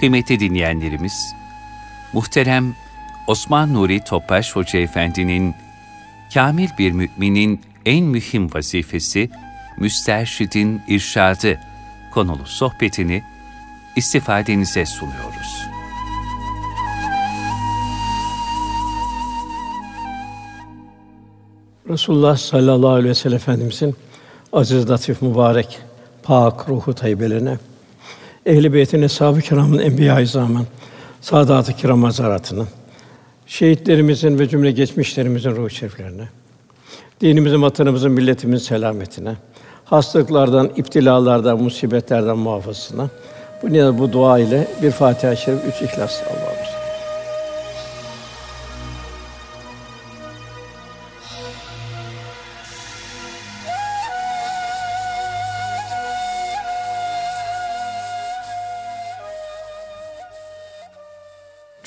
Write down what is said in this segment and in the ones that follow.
Kıymetli dinleyenlerimiz, muhterem Osman Nuri Topbaş Hoca Efendi'nin Kamil bir müminin en mühim vazifesi müsterşidin irşadı konulu sohbetini istifadenize sunuyoruz. Resulullah sallallahu aleyhi ve sellem Efendimizin aziz, latif, mübarek, pak ruhu tayyibelerine, ehl-i beytin, eshab-ı kiramın, enbiya-i zaman, saadat-ı kiram hazaratının, şehitlerimizin ve cümle geçmişlerimizin ruh şeriflerine, dinimizin, vatanımızın, milletimizin selametine, hastalıklardan, iptilalardan, musibetlerden muhafazasına, bu niyaz, bu dua ile bir Fatiha-i Şerif, üç İhlas Allah'ımız.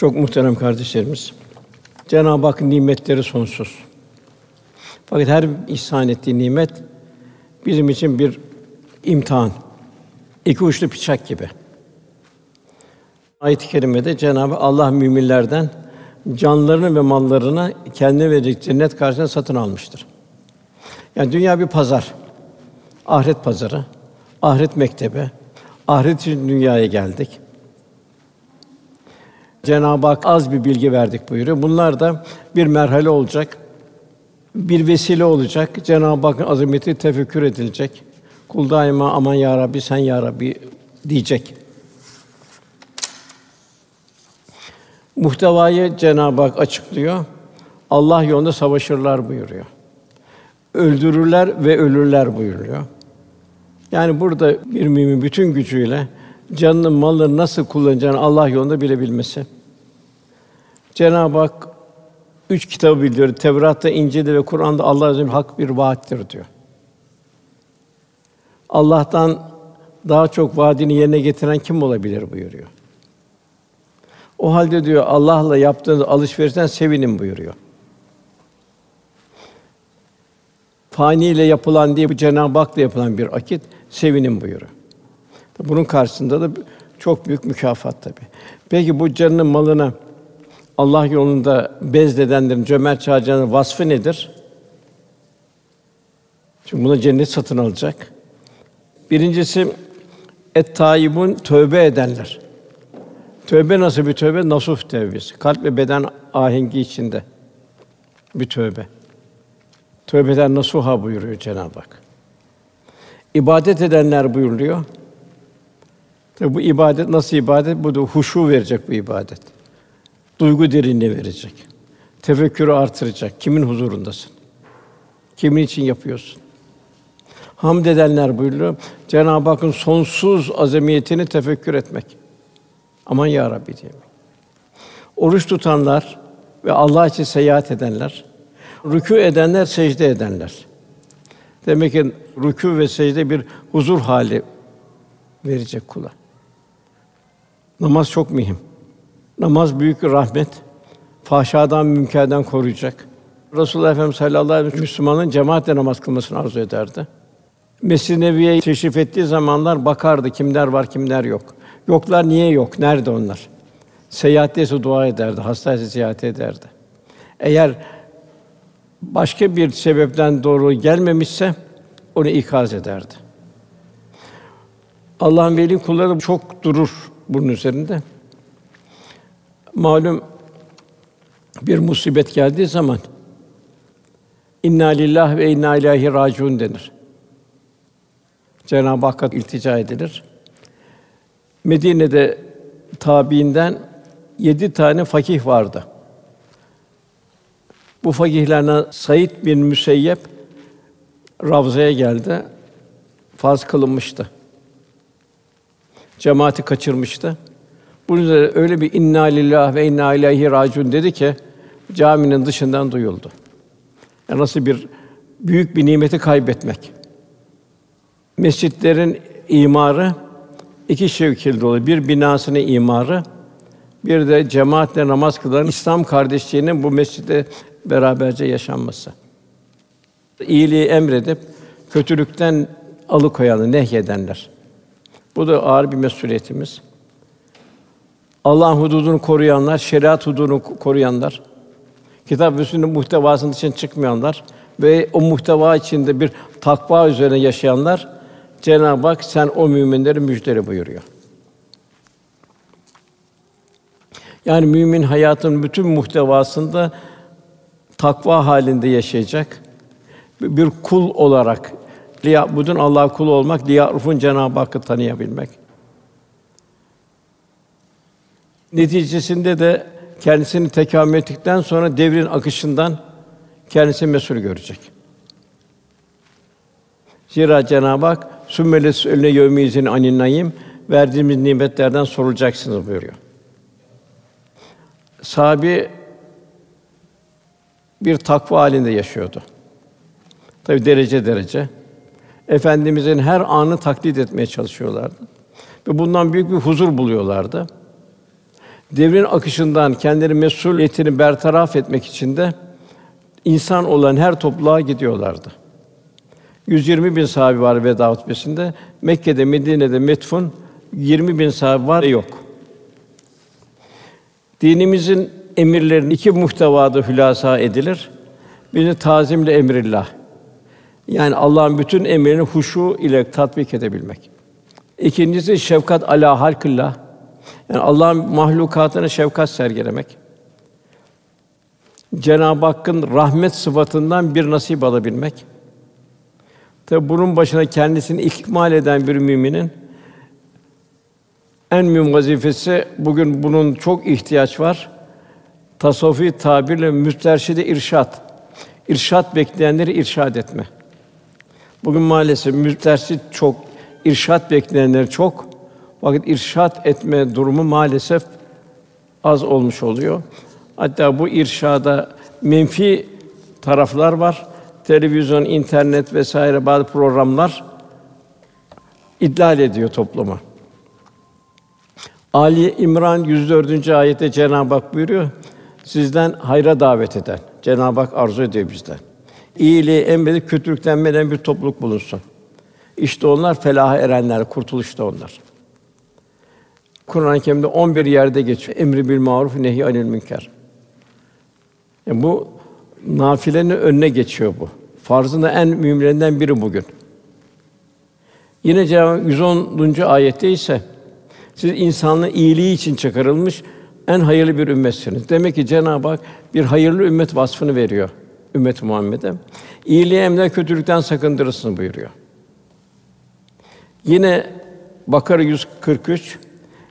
Çok muhterem kardeşlerimiz, Cenab-ı Hak nimetleri sonsuz. Fakat her ihsan ettiği nimet bizim için bir imtihan. İki uçlu bıçak gibi. Ayet-i kerimede Cenab-ı Allah müminlerden canlarını ve mallarını kendine verecek cennet karşısında satın almıştır. Yani dünya bir pazar. Ahiret pazarı, ahiret mektebi, ahiret için dünyaya geldik. Cenab-ı Hak az bir bilgi verdik buyuruyor. Bunlar da bir merhale olacak, bir vesile olacak. Cenab-ı Hakk'ın azameti tefekkür edilecek. Kul daima aman ya Rabbi sen ya Rabbi diyecek. Muhtevayı Cenab-ı Hak açıklıyor. Allah yolunda savaşırlar buyuruyor. Öldürürler ve ölürler buyuruyor. Yani burada bir mümin bütün gücüyle canını, malını nasıl kullanacağını Allah yolunda bilebilmesi. Cenab-ı Hak üç kitabı bildiriyor. Tevrat'ta, İncil'de ve Kur'an'da Allah Azze hak bir vaattir diyor. Allah'tan daha çok vaadini yerine getiren kim olabilir buyuruyor. O halde diyor Allah'la yaptığınız alışverişten sevinin buyuruyor. Fani ile yapılan diye bu Cenab-ı Hak'la yapılan bir akit sevinin buyuruyor. Bunun karşısında da çok büyük mükafat tabi. Peki bu canının malına Allah yolunda bezledenlerin, cömert harcayanların vasfı nedir? Çünkü buna cennet satın alacak. Birincisi et tayyibun tövbe edenler. Tövbe nasıl bir tövbe? Nasuh tövbesi. Kalp ve beden ahengi içinde bir tövbe. Tövbeden nasuha buyuruyor Cenab-ı Hak. İbadet edenler buyuruluyor. Tabi bu ibadet nasıl ibadet? Bu da huşu verecek bu ibadet. Duygu derinliği verecek. Tefekkürü artıracak. Kimin huzurundasın? Kimin için yapıyorsun? Hamd edenler buyuruyor. Cenab-ı Hakk'ın sonsuz azamiyetini tefekkür etmek. Aman ya Rabbi diye. Oruç tutanlar ve Allah için seyahat edenler, rükû edenler, secde edenler. Demek ki rükû ve secde bir huzur hali verecek kula. Namaz çok mühim. Namaz büyük bir rahmet. Fahşadan, münkerden koruyacak. Resulullah Efendimiz sallallahu aleyhi ve sellem Müslümanın cemaatle namaz kılmasını arzu ederdi. Mescid-i Nebi'ye teşrif ettiği zamanlar bakardı kimler var, kimler yok. Yoklar niye yok? Nerede onlar? Seyahatteyse dua ederdi, hastaysa ziyaret ederdi. Eğer başka bir sebepten doğru gelmemişse onu ikaz ederdi. Allah'ın veli kulları çok durur bunun üzerinde. Malum bir musibet geldiği zaman inna lillah ve inna ilahi raciun denir. Cenab-ı Hakk'a iltica edilir. Medine'de tabiinden yedi tane fakih vardı. Bu fakihlerden Said bin Müseyyep Ravza'ya geldi. Farz kılınmıştı. Cemaati kaçırmıştı. Bunun üzerine öyle bir inna lillah ve inna ileyhi raciun dedi ki caminin dışından duyuldu. Yani nasıl bir büyük bir nimeti kaybetmek. Mescitlerin imarı iki şekilde oluyor. Bir binasını imarı, bir de cemaatle namaz kılan İslam kardeşliğinin bu mescitte beraberce yaşanması. İyiliği emredip kötülükten alıkoyanı, nehyedenler. Bu da ağır bir mesuliyetimiz. Allah'ın hududunu koruyanlar, şeriat hududunu koruyanlar, kitap ve sünnet muhtevasının dışına çıkmayanlar ve o muhteva içinde bir takva üzerine yaşayanlar Cenab-ı Hak sen o müminleri müjdele buyuruyor. Yani mümin hayatın bütün muhtevasında takva halinde yaşayacak. Bir kul olarak liyabudun Allah kulu olmak, liyarufun Cenab-ı Hakk'ı tanıyabilmek. Neticesinde de kendisini tekamül ettikten sonra devrin akışından kendisi mesul görecek. Zira Cenab-ı Hak sümmeles önüne yevmizin anin naim verdiğimiz nimetlerden sorulacaksınız buyuruyor. Sahabi bir takva halinde yaşıyordu. Tabi derece derece. Efendimizin her anı taklit etmeye çalışıyorlardı. Ve bundan büyük bir huzur buluyorlardı. Devrin akışından kendileri mesuliyetini bertaraf etmek için de insan olan her topluluğa gidiyorlardı. 120 bin sahabi var veda hutbesinde. Mekke'de, Medine'de metfun 20 bin sahabi var yok. Dinimizin emirlerin iki muhtevada hülasa edilir. Birini tazimle emrillah. Yani Allah'ın bütün emrini huşu ile tatbik edebilmek. İkincisi şefkat ala halkillah. Yani Allah'ın mahlukatına şefkat sergilemek. Cenab-ı Hakk'ın rahmet sıfatından bir nasip alabilmek. Tabi bunun başına kendisini ikmal eden bir müminin en mühim vazifesi bugün bunun çok ihtiyaç var. Tasavvufi tabirle müsterşide irşat. İrşat bekleyenleri irşad etme. Bugün maalesef müsterşit çok, irşat bekleyenler çok. Fakat irşat etme durumu maalesef az olmuş oluyor. Hatta bu irşada menfi taraflar var. Televizyon, internet vesaire bazı programlar idlal ediyor topluma. Ali İmran 104. ayette Cenab-ı Hak buyuruyor. Sizden hayra davet eden Cenab-ı Hak arzu ediyor bizden. İyiliği emredip kötülükten men eden bir topluluk bulunsun. İşte onlar felaha erenler, kurtuluşta onlar. Kur'an-ı Kerim'de 11 yerde geçiyor. Emri bil maruf, nehi anil münker. Yani bu nafilenin önüne geçiyor bu. Farzın da en mühimlerinden biri bugün. Yine Cenab-ı 110. ayette ise siz insanlığın iyiliği için çıkarılmış en hayırlı bir ümmetsiniz. Demek ki Cenab-ı Hak bir hayırlı ümmet vasfını veriyor ümmet Muhammed'e. İyiliği emre kötülükten sakındırırsın buyuruyor. Yine Bakara 143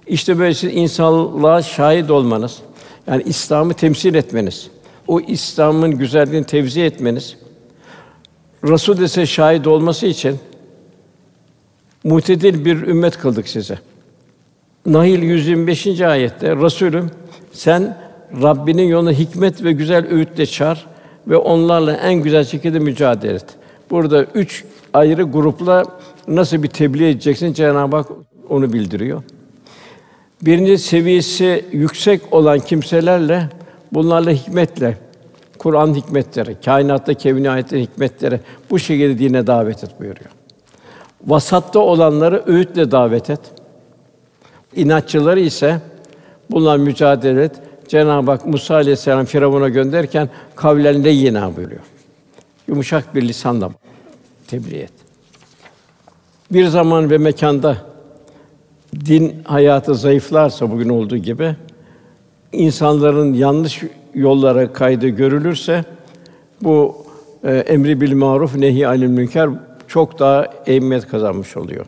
işte böyle siz insanlığa şahit olmanız, yani İslam'ı temsil etmeniz, o İslam'ın güzelliğini tevzi etmeniz, Resul ise şahit olması için mutedil bir ümmet kıldık size. Nahil 125. ayette Resulüm sen Rabbinin yoluna hikmet ve güzel öğütle çağır ve onlarla en güzel şekilde mücadele et. Burada üç ayrı grupla nasıl bir tebliğ edeceksin Cenab-ı Hak onu bildiriyor. Birinci seviyesi yüksek olan kimselerle bunlarla hikmetle Kur'an hikmetleri, kainatta kevni ayetlerin hikmetleri bu şekilde dine davet et buyuruyor. Vasatta olanları öğütle davet et. İnatçıları ise bunlar mücadele et. Cenab-ı Hak Musa aleyhisselam Firavun'a gönderirken kavlen yine buyuruyor. Yumuşak bir lisanla tebliğ et. Bir zaman ve mekanda din hayatı zayıflarsa bugün olduğu gibi insanların yanlış yollara kaydı görülürse bu e, emri bil maruf nehi anil münker çok daha ehemmiyet kazanmış oluyor.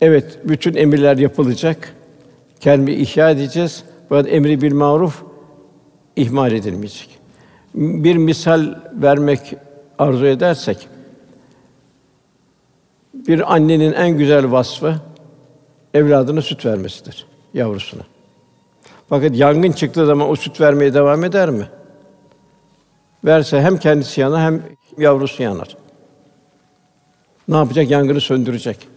Evet, bütün emirler yapılacak. Kendimi ihya edeceğiz. Fakat emri bil maruf ihmal edilmeyecek. Bir misal vermek arzu edersek bir annenin en güzel vasfı evladına süt vermesidir yavrusuna. Fakat yangın çıktığı zaman o süt vermeye devam eder mi? Verse hem kendisi yanar hem yavrusu yanar. Ne yapacak? Yangını söndürecek.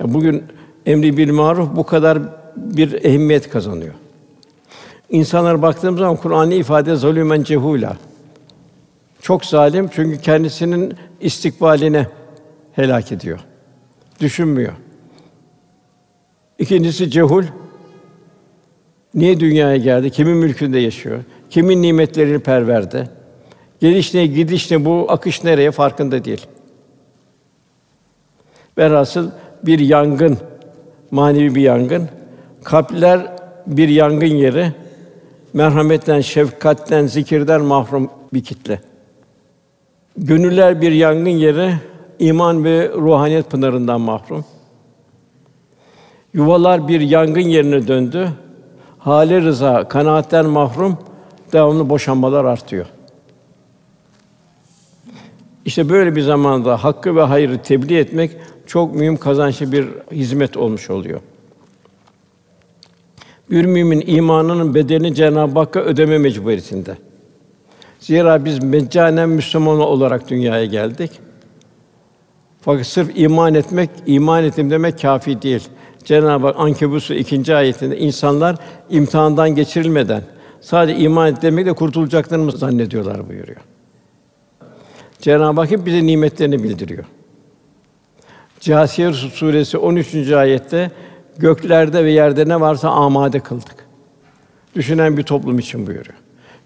Yani bugün emri bil maruf bu kadar bir ehemmiyet kazanıyor. İnsanlar baktığımız zaman Kur'an'ı ifade zulümen cehula. Çok zalim çünkü kendisinin istikbaline helak ediyor. Düşünmüyor. İkincisi cehul, Niye dünyaya geldi? Kimin mülkünde yaşıyor? Kimin nimetlerini perverdi? Geliş ne, gidiş ne, bu akış nereye farkında değil. Velhasıl bir yangın, manevi bir yangın. Kalpler bir yangın yeri. Merhametten, şefkatten, zikirden mahrum bir kitle. Gönüller bir yangın yeri, iman ve ruhaniyet pınarından mahrum. Yuvalar bir yangın yerine döndü. Hale rıza, kanaatten mahrum, devamlı boşanmalar artıyor. İşte böyle bir zamanda hakkı ve hayrı tebliğ etmek çok mühim kazançlı bir hizmet olmuş oluyor. Bir mümin imanının bedelini Cenab-ı Hakk'a ödeme mecburiyetinde. Zira biz meccanen Müslüman olarak dünyaya geldik. Fakat sırf iman etmek, iman ettim demek kafi değil. Cenab-ı Hak Ankebut ikinci ayetinde insanlar imtihandan geçirilmeden sadece iman et demekle kurtulacaklarını mı zannediyorlar buyuruyor. Cenab-ı Hak hep bize nimetlerini bildiriyor. Câsiye suresi 13. ayette göklerde ve yerde ne varsa amade kıldık. Düşünen bir toplum için buyuruyor.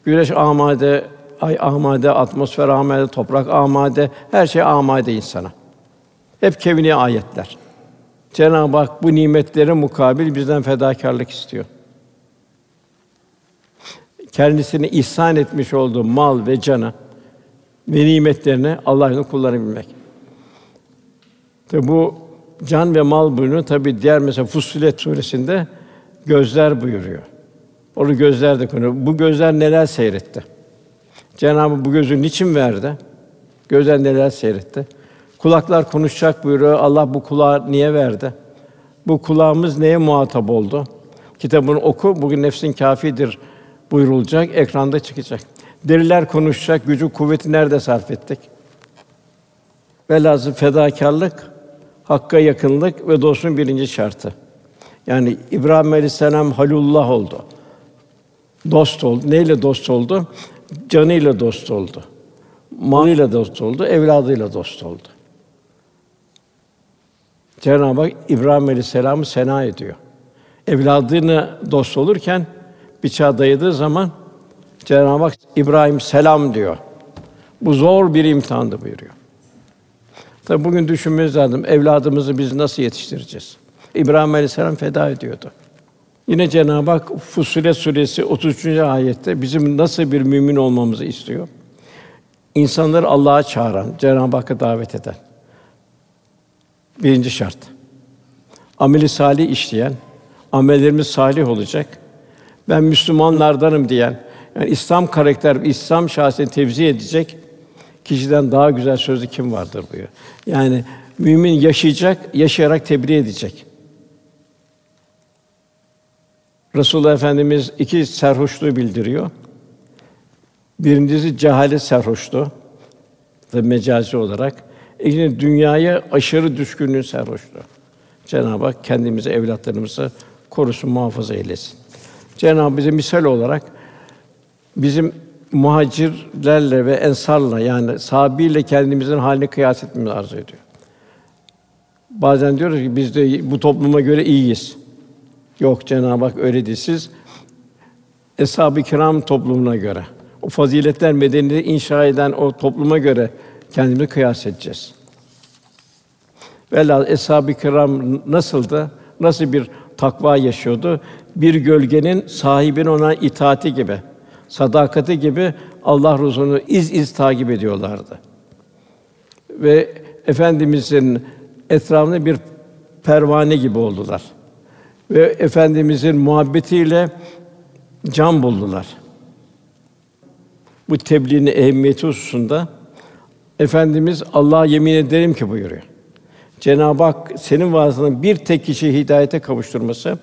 Güneş amade, ay amade, atmosfer amade, toprak amade, her şey amade insana. Hep kevni ayetler. Cenab-ı Hak bu nimetlere mukabil bizden fedakarlık istiyor. Kendisini ihsan etmiş olduğu mal ve canı ve nimetlerini Allah'ın kullanabilmek. Tabi bu can ve mal buyruğunu tabi diğer mesela Fussilet suresinde gözler buyuruyor. Onu gözler de konu. Bu gözler neler seyretti? Cenab-ı bu gözü niçin verdi? Gözler neler seyretti? Kulaklar konuşacak buyuruyor. Allah bu kulağı niye verdi? Bu kulağımız neye muhatap oldu? Kitabını oku, bugün nefsin kafidir buyurulacak, ekranda çıkacak. Deriler konuşacak, gücü kuvveti nerede sarf ettik? Velhâsıl fedakarlık, hakka yakınlık ve dostun birinci şartı. Yani İbrahim Aleyhisselam Halullah oldu. Dost oldu. Neyle dost oldu? Canıyla dost oldu. Malıyla dost oldu, evladıyla dost oldu. Cenab-ı Hak İbrahim Aleyhisselam'ı sena ediyor. Evladını dost olurken bıçağı dayadığı zaman Cenab-ı Hak İbrahim selam diyor. Bu zor bir imtihandı buyuruyor. Tabi bugün düşünmemiz lazım. Evladımızı biz nasıl yetiştireceğiz? İbrahim Aleyhisselam feda ediyordu. Yine Cenab-ı Hak Fussilet suresi 33. ayette bizim nasıl bir mümin olmamızı istiyor. İnsanları Allah'a çağıran, Cenab-ı Hakk'a davet eden. Birinci şart. Ameli salih işleyen, amellerimiz salih olacak. Ben Müslümanlardanım diyen, yani İslam karakter, İslam şahsiyetini tevzi edecek kişiden daha güzel sözü kim vardır buyuruyor. Yani mümin yaşayacak, yaşayarak tebliğ edecek. Resulullah Efendimiz iki serhoşluğu bildiriyor. Birincisi cehalet serhoşluğu ve mecazi olarak. İkincisi dünyaya aşırı düşkünlüğün serhoşluğu. Cenab-ı Hak kendimizi, evlatlarımızı korusun, muhafaza eylesin. Cenab-ı Hak bize misal olarak bizim muhacirlerle ve ensarla yani sahabiyle kendimizin halini kıyas etmemizi arzu ediyor. Bazen diyoruz ki biz de bu topluma göre iyiyiz. Yok Cenab-ı Hak öyle değil. Siz Eshab-ı Kiram toplumuna göre, o faziletler medeniyeti inşa eden o topluma göre kendimizi kıyas edeceğiz. Velhâsıl Eshab-ı Kiram nasıldı? Nasıl bir takva yaşıyordu? Bir gölgenin sahibine ona itaati gibi, sadakati gibi Allah Resulü'nü iz iz takip ediyorlardı. Ve efendimizin etrafında bir pervane gibi oldular. Ve efendimizin muhabbetiyle can buldular. Bu tebliğin ehemmiyeti hususunda Efendimiz Allah'a yemin ederim ki buyuruyor. Cenab-ı Hak senin vaazına bir tek kişi hidayete kavuşturması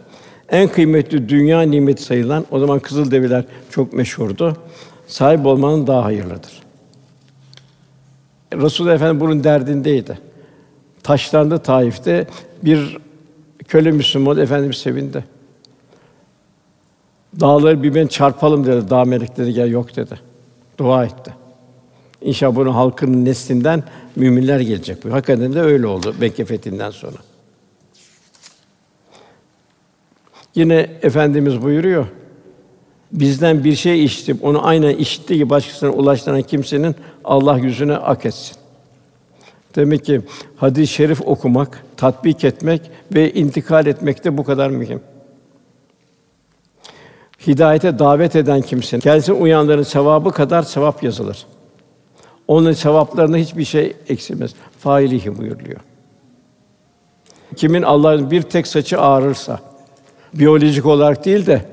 en kıymetli dünya nimeti sayılan o zaman kızıl develer çok meşhurdu. Sahip olmanın daha hayırlıdır. Resul Efendimiz bunun derdindeydi. Taşlandı Taif'te bir köle Müslüman efendimiz sevindi. Dağları bir ben çarpalım dedi. Dağ melekleri gel yok dedi. Dua etti. İnşallah bunun halkının neslinden müminler gelecek. Hakikaten de öyle oldu Mekke sonra. Yine efendimiz buyuruyor. Bizden bir şey işitip onu aynen işittiği gibi başkasına ulaştıran kimsenin Allah yüzüne ak etsin. Demek ki hadis-i şerif okumak, tatbik etmek ve intikal etmek de bu kadar mühim. Hidayete davet eden kimsenin kendisini uyanların sevabı kadar sevap yazılır. Onun sevaplarında hiçbir şey eksilmez. Failihi buyuruluyor. Kimin Allah'ın bir tek saçı ağrırsa, biyolojik olarak değil de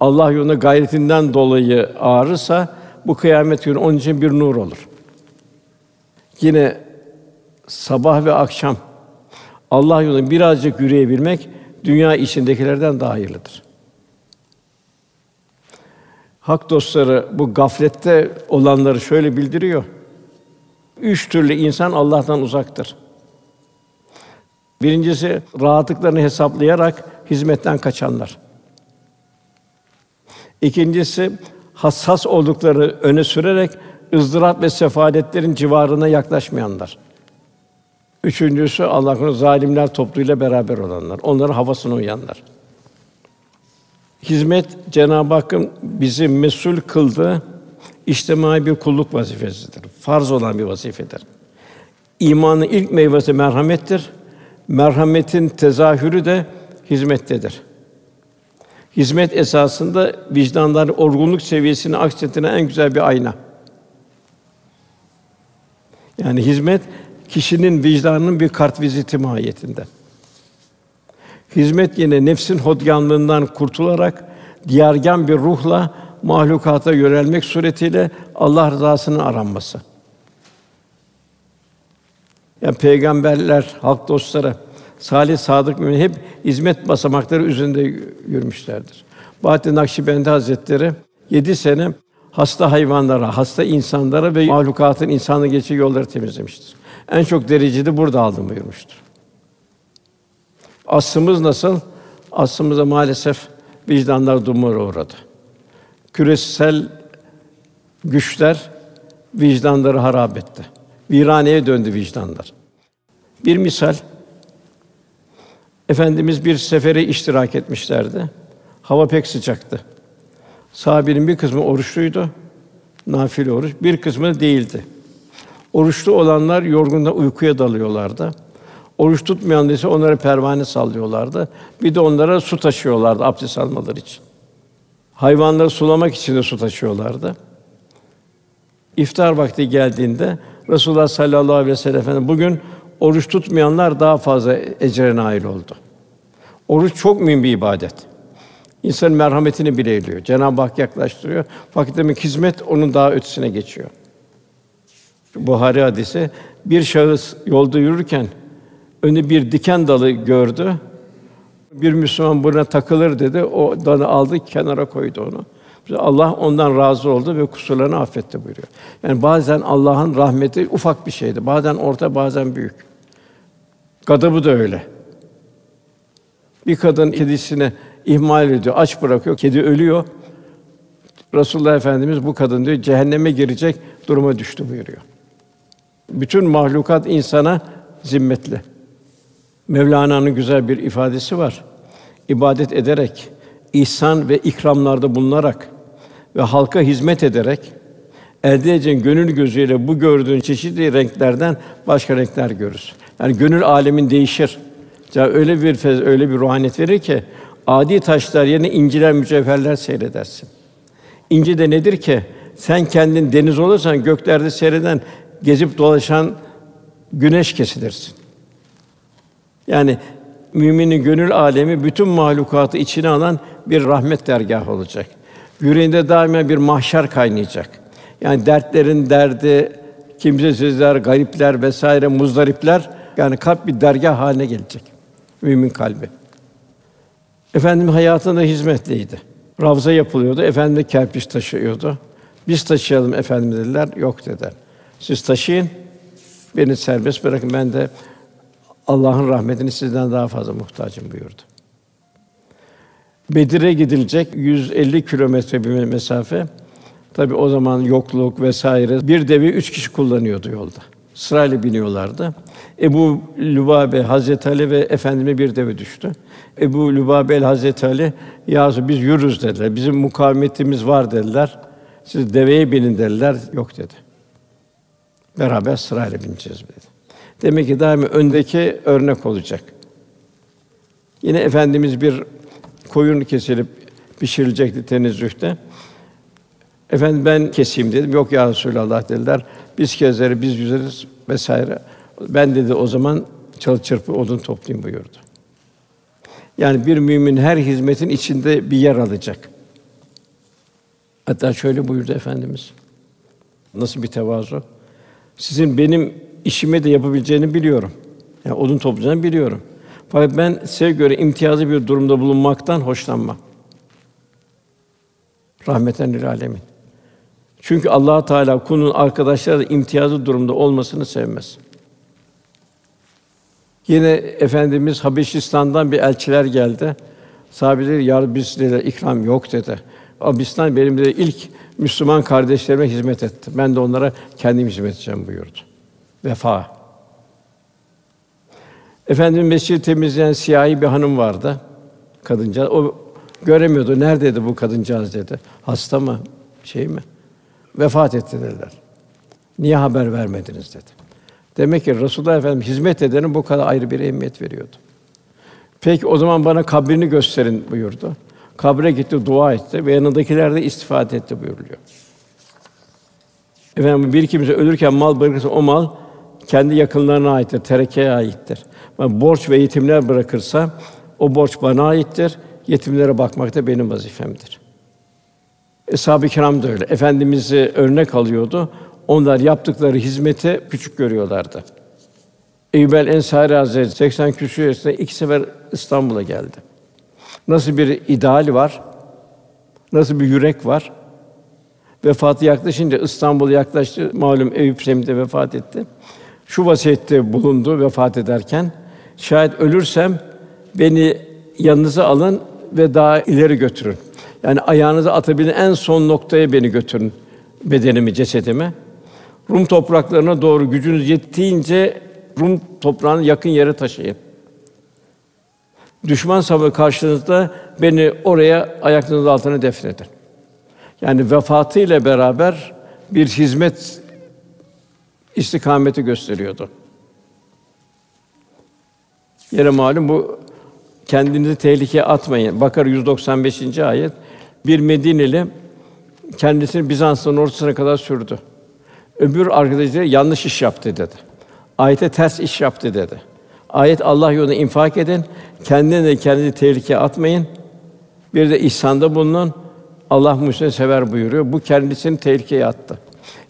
Allah yolunda gayretinden dolayı ağrırsa bu kıyamet günü onun için bir nur olur. Yine sabah ve akşam Allah yolunda birazcık yürüyebilmek dünya içindekilerden daha hayırlıdır. Hak dostları bu gaflette olanları şöyle bildiriyor. Üç türlü insan Allah'tan uzaktır. Birincisi rahatlıklarını hesaplayarak hizmetten kaçanlar. İkincisi hassas oldukları öne sürerek ızdırap ve sefaletlerin civarına yaklaşmayanlar. Üçüncüsü Allah'ın zalimler topluluğuyla beraber olanlar, onların havasına uyanlar. Hizmet Cenab-ı Hakk'ın bizi mesul kıldığı içtimai bir kulluk vazifesidir. Farz olan bir vazifedir. İmanın ilk meyvesi merhamettir. Merhametin tezahürü de hizmettedir. Hizmet esasında vicdanların olgunluk seviyesini aksettiren en güzel bir ayna. Yani hizmet kişinin vicdanının bir kart viziti mahiyetinde. Hizmet yine nefsin hodyanlığından kurtularak diyargan bir ruhla mahlukata yönelmek suretiyle Allah rızasının aranması. Yani peygamberler, halk dostları, salih sadık mümin hep hizmet basamakları üzerinde yürümüşlerdir. Bahattin Nakşibendi Hazretleri yedi sene hasta hayvanlara, hasta insanlara ve mahlukatın insanı geçici yolları temizlemiştir. En çok derecede burada aldım buyurmuştur. Aslımız nasıl? Aslımıza maalesef vicdanlar dumura uğradı. Küresel güçler vicdanları harap etti. Viraneye döndü vicdanlar. Bir misal Efendimiz bir sefere iştirak etmişlerdi. Hava pek sıcaktı. Sahabenin bir kısmı oruçluydu. Nafile oruç, bir kısmı değildi. Oruçlu olanlar yorgundan uykuya dalıyorlardı. Oruç tutmayan ise onlara pervane sallıyorlardı. Bir de onlara su taşıyorlardı abdest almaları için. Hayvanları sulamak için de su taşıyorlardı. İftar vakti geldiğinde Resulullah sallallahu aleyhi ve sellem bugün oruç tutmayanlar daha fazla ecre nail oldu. Oruç çok mühim bir ibadet. İnsanın merhametini bile ediyor. Cenab-ı Hak yaklaştırıyor. Fakat demek hizmet onun daha ötesine geçiyor. Buhari hadisi bir şahıs yolda yürürken önü bir diken dalı gördü. Bir Müslüman buna takılır dedi. O dalı aldı, kenara koydu onu. Allah ondan razı oldu ve kusurlarını affetti buyuruyor. Yani bazen Allah'ın rahmeti ufak bir şeydi. Bazen orta, bazen büyük. Gadabı da öyle. Bir kadın kedisini ihmal ediyor, aç bırakıyor, kedi ölüyor. Resulullah Efendimiz bu kadın diyor cehenneme girecek duruma düştü buyuruyor. Bütün mahlukat insana zimmetli. Mevlana'nın güzel bir ifadesi var. İbadet ederek, ihsan ve ikramlarda bulunarak ve halka hizmet ederek elde edeceğin gönül gözüyle bu gördüğün çeşitli renklerden başka renkler görürsün. Yani gönül alemin değişir. Ya öyle bir fez, öyle bir ruhaniyet verir ki adi taşlar yerine inciler, mücevherler seyredersin. İnci de nedir ki? Sen kendin deniz olursan göklerde seyreden, gezip dolaşan güneş kesilirsin. Yani müminin gönül alemi bütün mahlukatı içine alan bir rahmet dergahı olacak. Yüreğinde daima bir mahşer kaynayacak. Yani dertlerin derdi, kimsesizler, garipler vesaire muzdaripler yani kalp bir dergah haline gelecek. Mümin kalbi. Efendim hayatında hizmetliydi. Ravza yapılıyordu. Efendim de kerpiç taşıyordu. Biz taşıyalım efendim dediler. Yok dediler. Siz taşıyın. Beni serbest bırakın. Ben de Allah'ın rahmetini sizden daha fazla muhtacım buyurdu. Bedir'e gidilecek 150 kilometre bir mesafe. Tabi o zaman yokluk vesaire bir devi üç kişi kullanıyordu yolda. Sırayla biniyorlardı. Ebu Lübabe Hazreti Ali ve efendime bir deve düştü. Ebu Lübabe el Hazreti Ali, "Ya biz yürürüz." dediler. "Bizim mukavemetimiz var." dediler. "Siz deveye binin." dediler. "Yok." dedi. Beraber sırayla bineceğiz dedi. Demek ki daima öndeki örnek olacak. Yine efendimiz bir koyun kesilip pişirilecekti tenezzühte. Efendim ben keseyim dedim. Yok ya Resulallah dediler. Biz kezleri biz yüzeriz vesaire. Ben dedi o zaman çalı çırpı odun toplayayım buyurdu. Yani bir mümin her hizmetin içinde bir yer alacak. Hatta şöyle buyurdu efendimiz. Nasıl bir tevazu? Sizin benim işimi de yapabileceğini biliyorum. Yani odun toplayacağını biliyorum. Fakat ben size göre imtiyazlı bir durumda bulunmaktan hoşlanmam. Rahmeten lil alemin. Çünkü Allah Teala kulun arkadaşları imtiyazlı durumda olmasını sevmez. Yine efendimiz Habeşistan'dan bir elçiler geldi. Sahabeler ya biz dediler, ikram yok dedi. Abistan benim de ilk Müslüman kardeşlerime hizmet etti. Ben de onlara kendim hizmet edeceğim buyurdu. Vefa. Efendim mescid temizleyen siyahi bir hanım vardı. Kadıncağız. O göremiyordu. Neredeydi bu kadıncağız dedi. Hasta mı? Şey mi? Vefat etti dediler. Niye haber vermediniz dedi. Demek ki Resulullah Efendimiz hizmet edenin bu kadar ayrı bir emniyet veriyordu. Peki o zaman bana kabrini gösterin buyurdu. Kabre gitti, dua etti ve yanındakiler de istifade etti buyuruluyor. Efendim bir kimse ölürken mal bırakırsa o mal kendi yakınlarına aittir, terekeye aittir. Ben borç ve yetimler bırakırsa o borç bana aittir. Yetimlere bakmak da benim vazifemdir. Eshab-ı Kiram da öyle. Efendimizi örnek alıyordu. Onlar yaptıkları hizmeti küçük görüyorlardı. Eyyub el Ensari Hazretleri 80 küsur yaşında iki sefer İstanbul'a geldi. Nasıl bir ideal var? Nasıl bir yürek var? Vefatı yaklaşınca İstanbul'a yaklaştı. Malum Eyüp Semih'de vefat etti. Şu vasiyette bulundu vefat ederken. Şayet ölürsem beni yanınıza alın ve daha ileri götürün. Yani ayağınızı atabilen en son noktaya beni götürün bedenimi, cesedimi. Rum topraklarına doğru gücünüz yettiğince Rum toprağını yakın yere taşıyın. Düşman savaşı karşınızda beni oraya ayaklarınız altına defnedin. Yani vefatı ile beraber bir hizmet istikameti gösteriyordu. Yine malum bu kendinizi tehlikeye atmayın. Bakar 195. ayet bir Medineli kendisini Bizans'ın ortasına kadar sürdü. Öbür arkadaşı yanlış iş yaptı dedi. Ayete ters iş yaptı dedi. Ayet Allah yolunda infak edin, kendine de kendinizi tehlikeye atmayın. Bir de ihsanda bulunun. Allah muhsini sever buyuruyor. Bu kendisini tehlikeye attı.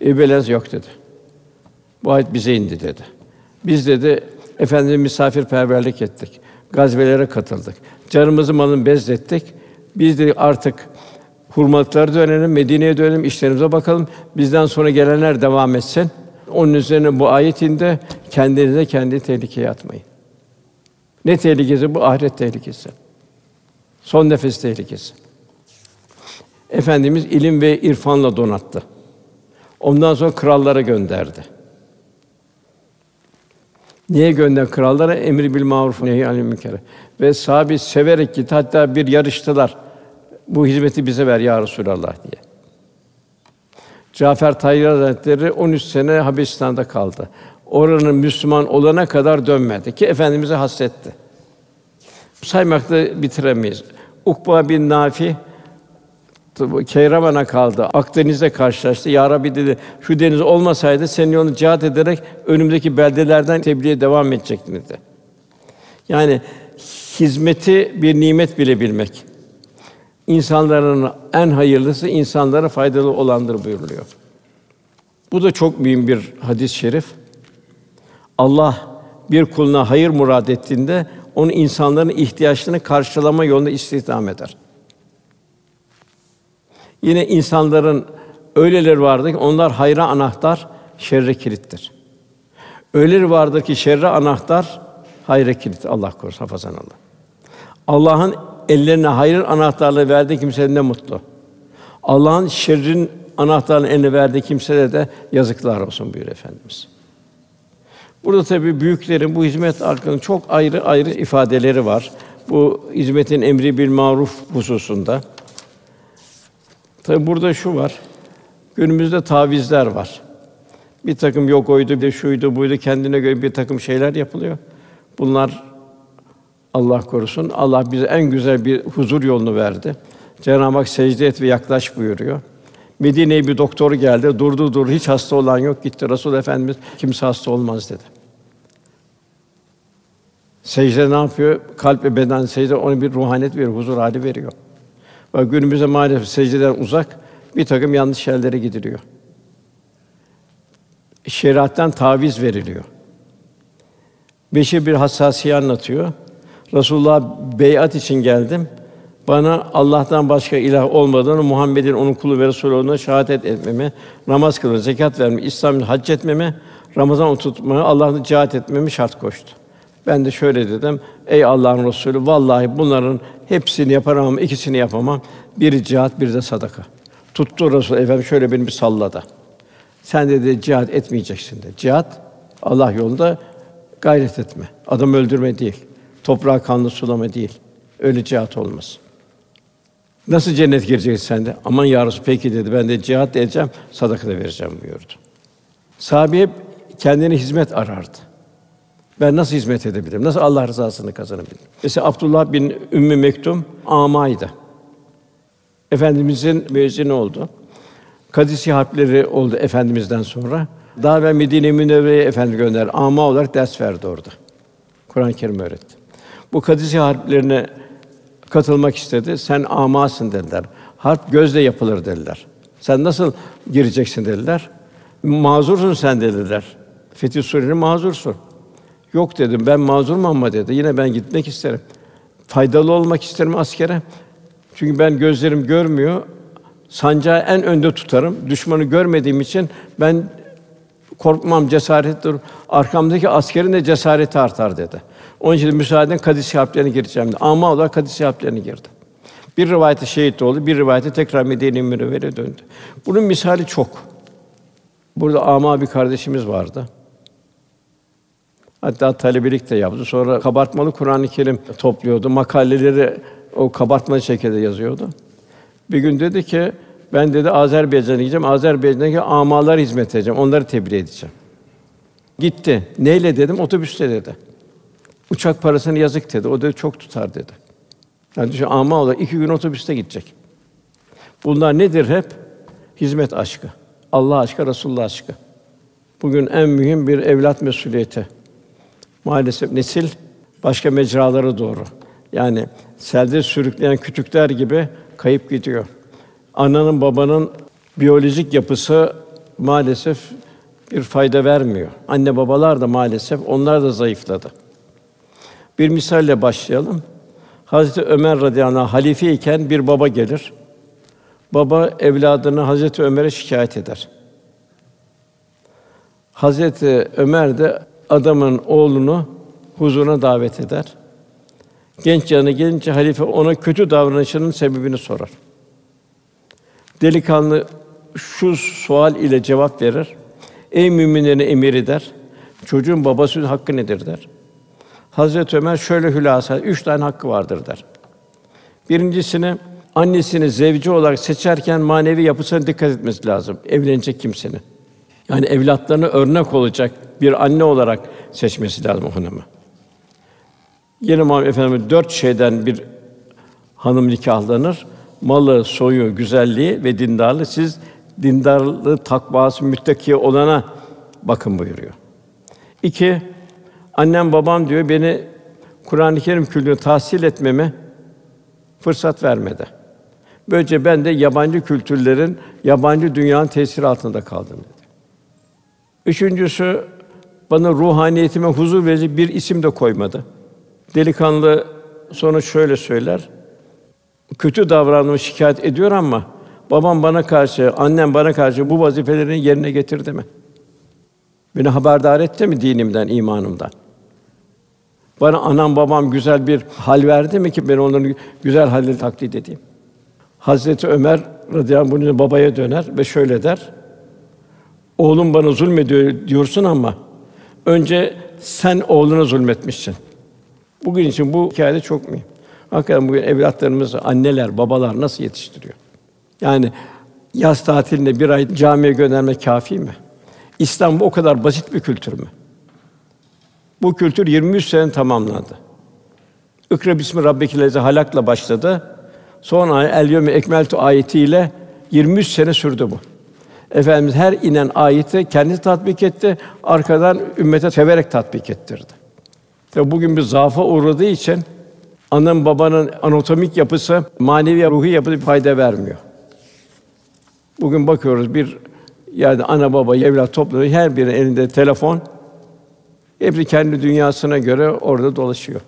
Ebelez yok dedi. Bu ayet bize indi dedi. Biz dedi efendimiz misafirperverlik ettik. Gazvelere katıldık. Canımızı malın bezlettik. Biz de artık hurmalıklara dönelim, Medine'ye dönelim, işlerimize bakalım. Bizden sonra gelenler devam etsin. Onun üzerine bu ayetinde kendinize kendi tehlikeye atmayın. Ne tehlikesi bu? Ahiret tehlikesi. Son nefes tehlikesi. Efendimiz ilim ve irfanla donattı. Ondan sonra krallara gönderdi. Niye gönder krallara? Emri bil maruf nehy anil münker. Ve sahabi severek gitti. Hatta bir yarıştılar. Bu hizmeti bize ver ya Resulallah diye. Cafer Tayyar Hazretleri 13 sene Habeşistan'da kaldı. Oranın Müslüman olana kadar dönmedi ki efendimize hasretti. Saymakla bitiremeyiz. Ukba bin Nafi Keyraman'a kaldı. Akdeniz'de karşılaştı. Ya Rabbi dedi, şu deniz olmasaydı senin yolunu cihat ederek önümüzdeki beldelerden tebliğe devam edecektim dedi. Yani hizmeti bir nimet bile bilmek. İnsanların en hayırlısı insanlara faydalı olandır buyuruluyor. Bu da çok mühim bir hadis-i şerif. Allah bir kuluna hayır murad ettiğinde onu insanların ihtiyaçlarını karşılama yolunda istihdam eder. Yine insanların öyleleri vardır ki onlar hayra anahtar, şerre kilittir. Öyleleri vardır ki şerre anahtar, hayra kilit. Allah korusun, hafazan Allah. Allah'ın ellerine hayır anahtarlığı verdiği kimse ne mutlu. Allah'ın şerrin anahtarını eline verdiği kimseye de yazıklar olsun buyur efendimiz. Burada tabii büyüklerin bu hizmet hakkında çok ayrı ayrı ifadeleri var. Bu hizmetin emri bil maruf hususunda. Tabii burada şu var. Günümüzde tavizler var. Bir takım yok oydu, bir şuydu, buydu kendine göre bir takım şeyler yapılıyor. Bunlar Allah korusun. Allah bize en güzel bir huzur yolunu verdi. Cenab-ı Hak secde et ve yaklaş buyuruyor. Medine'ye bir doktor geldi. Durdu dur hiç hasta olan yok gitti. Resul Efendimiz kimse hasta olmaz dedi. Secde ne yapıyor? Kalp ve beden secde ona bir ruhaniyet veriyor, huzur hali veriyor. Ve günümüzde maalesef secdeden uzak bir takım yanlış yerlere gidiliyor. Şeriattan taviz veriliyor. Beşir bir hassasiye anlatıyor. Resulullah beyat için geldim. Bana Allah'tan başka ilah olmadığını, Muhammed'in onun kulu ve resulü olduğuna şahadet etmemi, namaz kılmamı, zekat vermemi, İslam'ı hac etmemi, Ramazan tutmamı, Allah'ın cihat etmemi şart koştu. Ben de şöyle dedim: Ey Allah'ın Resulü, vallahi bunların hepsini yaparım ama ikisini yapamam. Biri cihat, bir de sadaka. Tuttu Resul Efendim şöyle beni bir salladı. Sen dedi cihat etmeyeceksin dedi. Cihat Allah yolunda gayret etme. Adam öldürme değil. Toprağı kanlı sulama değil. Öyle cihat olmaz. Nasıl cennet gireceksin sen de? Aman ya Resul, peki dedi. Ben de cihat edeceğim, sadaka da vereceğim buyurdu. Sahabe hep kendine hizmet arardı. Ben nasıl hizmet edebilirim? Nasıl Allah rızasını kazanabilirim? Mesela Abdullah bin Ümmü Mektum amaydı. Efendimizin müezzini oldu. Kadisi harpleri oldu efendimizden sonra. Daha ve Medine Münevvere'ye efendi gönder. Ama olarak ders verdi orada. Kur'an-ı Kerim öğretti. Bu Kadisi harplerine katılmak istedi. Sen amasın dediler. Harp gözle yapılır dediler. Sen nasıl gireceksin dediler. Mazursun sen dediler. Fetih Suresi'nin mazursun. Yok dedim. Ben mazurum ama dedi. Yine ben gitmek isterim. Faydalı olmak isterim askere. Çünkü ben gözlerim görmüyor. Sancağı en önde tutarım. Düşmanı görmediğim için ben korkmam, cesaret durum. Arkamdaki askerin de cesareti artar dedi. Onun için de müsaaden Kadis harplerine gireceğim. Ama olarak Kadis harplerine girdi. Bir rivayete şehit oldu, bir rivayete tekrar Medine-i Münevvere döndü. Bunun misali çok. Burada ama bir kardeşimiz vardı. Hatta talebelik de yaptı. Sonra kabartmalı Kur'an-ı Kerim topluyordu. Makaleleri o kabartmalı şekilde yazıyordu. Bir gün dedi ki ben dedi Azerbaycan'a gideceğim. Azerbaycan'daki amalar hizmet edeceğim. Onları tebliğ edeceğim. Gitti. Neyle dedim? Otobüste dedi. Uçak parasını yazık dedi. O dedi çok tutar dedi. Yani düşün ama olarak iki gün otobüste gidecek. Bunlar nedir hep? Hizmet aşkı. Allah aşkı, Resulullah aşkı. Bugün en mühim bir evlat mesuliyeti. Maalesef nesil başka mecralara doğru. Yani selde sürükleyen kütükler gibi kayıp gidiyor. Ananın babanın biyolojik yapısı maalesef bir fayda vermiyor. Anne babalar da maalesef onlar da zayıfladı. Bir misalle başlayalım. Hazreti Ömer radıyallahu anh halife iken bir baba gelir. Baba evladını Hazreti Ömer'e şikayet eder. Hazreti Ömer de adamın oğlunu huzuruna davet eder. Genç yanı gelince halife ona kötü davranışının sebebini sorar. Delikanlı şu sual ile cevap verir. Ey müminlerin emiri der. Çocuğun babasının hakkı nedir der. Hazreti Ömer şöyle hülasa üç tane hakkı vardır der. Birincisini annesini zevci olarak seçerken manevi yapısına dikkat etmesi lazım. Evlenecek kimsenin. Yani evlatlarına örnek olacak bir anne olarak seçmesi lazım o hanımı. Yine Muhammed Efendimiz dört şeyden bir hanım nikahlanır. Malı, soyu, güzelliği ve dindarlığı. Siz dindarlığı, takvası, müttaki olana bakın buyuruyor. İki, annem babam diyor beni Kur'an-ı Kerim kültürünü tahsil etmeme fırsat vermedi. Böylece ben de yabancı kültürlerin, yabancı dünyanın tesiri altında kaldım dedi. Üçüncüsü bana ruhaniyetime huzur verici bir isim de koymadı. Delikanlı sonra şöyle söyler. Kötü davrandığımı şikayet ediyor ama babam bana karşı, annem bana karşı bu vazifelerini yerine getirdi mi? Beni haberdar etti mi dinimden, imanımdan? Bana anam babam güzel bir hal verdi mi ki ben onların güzel halleri taklit edeyim? Hazreti Ömer radıyallahu anh babaya döner ve şöyle der: Oğlum bana zulmediyor diyorsun ama Önce sen oğluna zulmetmişsin. Bugün için bu hikâye çok mühim. Hakikaten bugün evlatlarımızı anneler, babalar nasıl yetiştiriyor? Yani yaz tatilinde bir ay camiye göndermek kâfi mi? İslam bu o kadar basit bir kültür mü? Bu kültür 23 sene tamamlandı. İkra bismi rabbikellezi halakla başladı. Sonra el yevme ekmeltu ayetiyle 23 sene sürdü bu. Efendimiz her inen ayeti kendi tatbik etti, arkadan ümmete severek tatbik ettirdi. Tabi bugün bir zaafa uğradığı için ananın babanın anatomik yapısı manevi ruhi yapısı bir fayda vermiyor. Bugün bakıyoruz bir yani ana baba evlat topluyor her birinin elinde telefon. Hepsi kendi dünyasına göre orada dolaşıyor.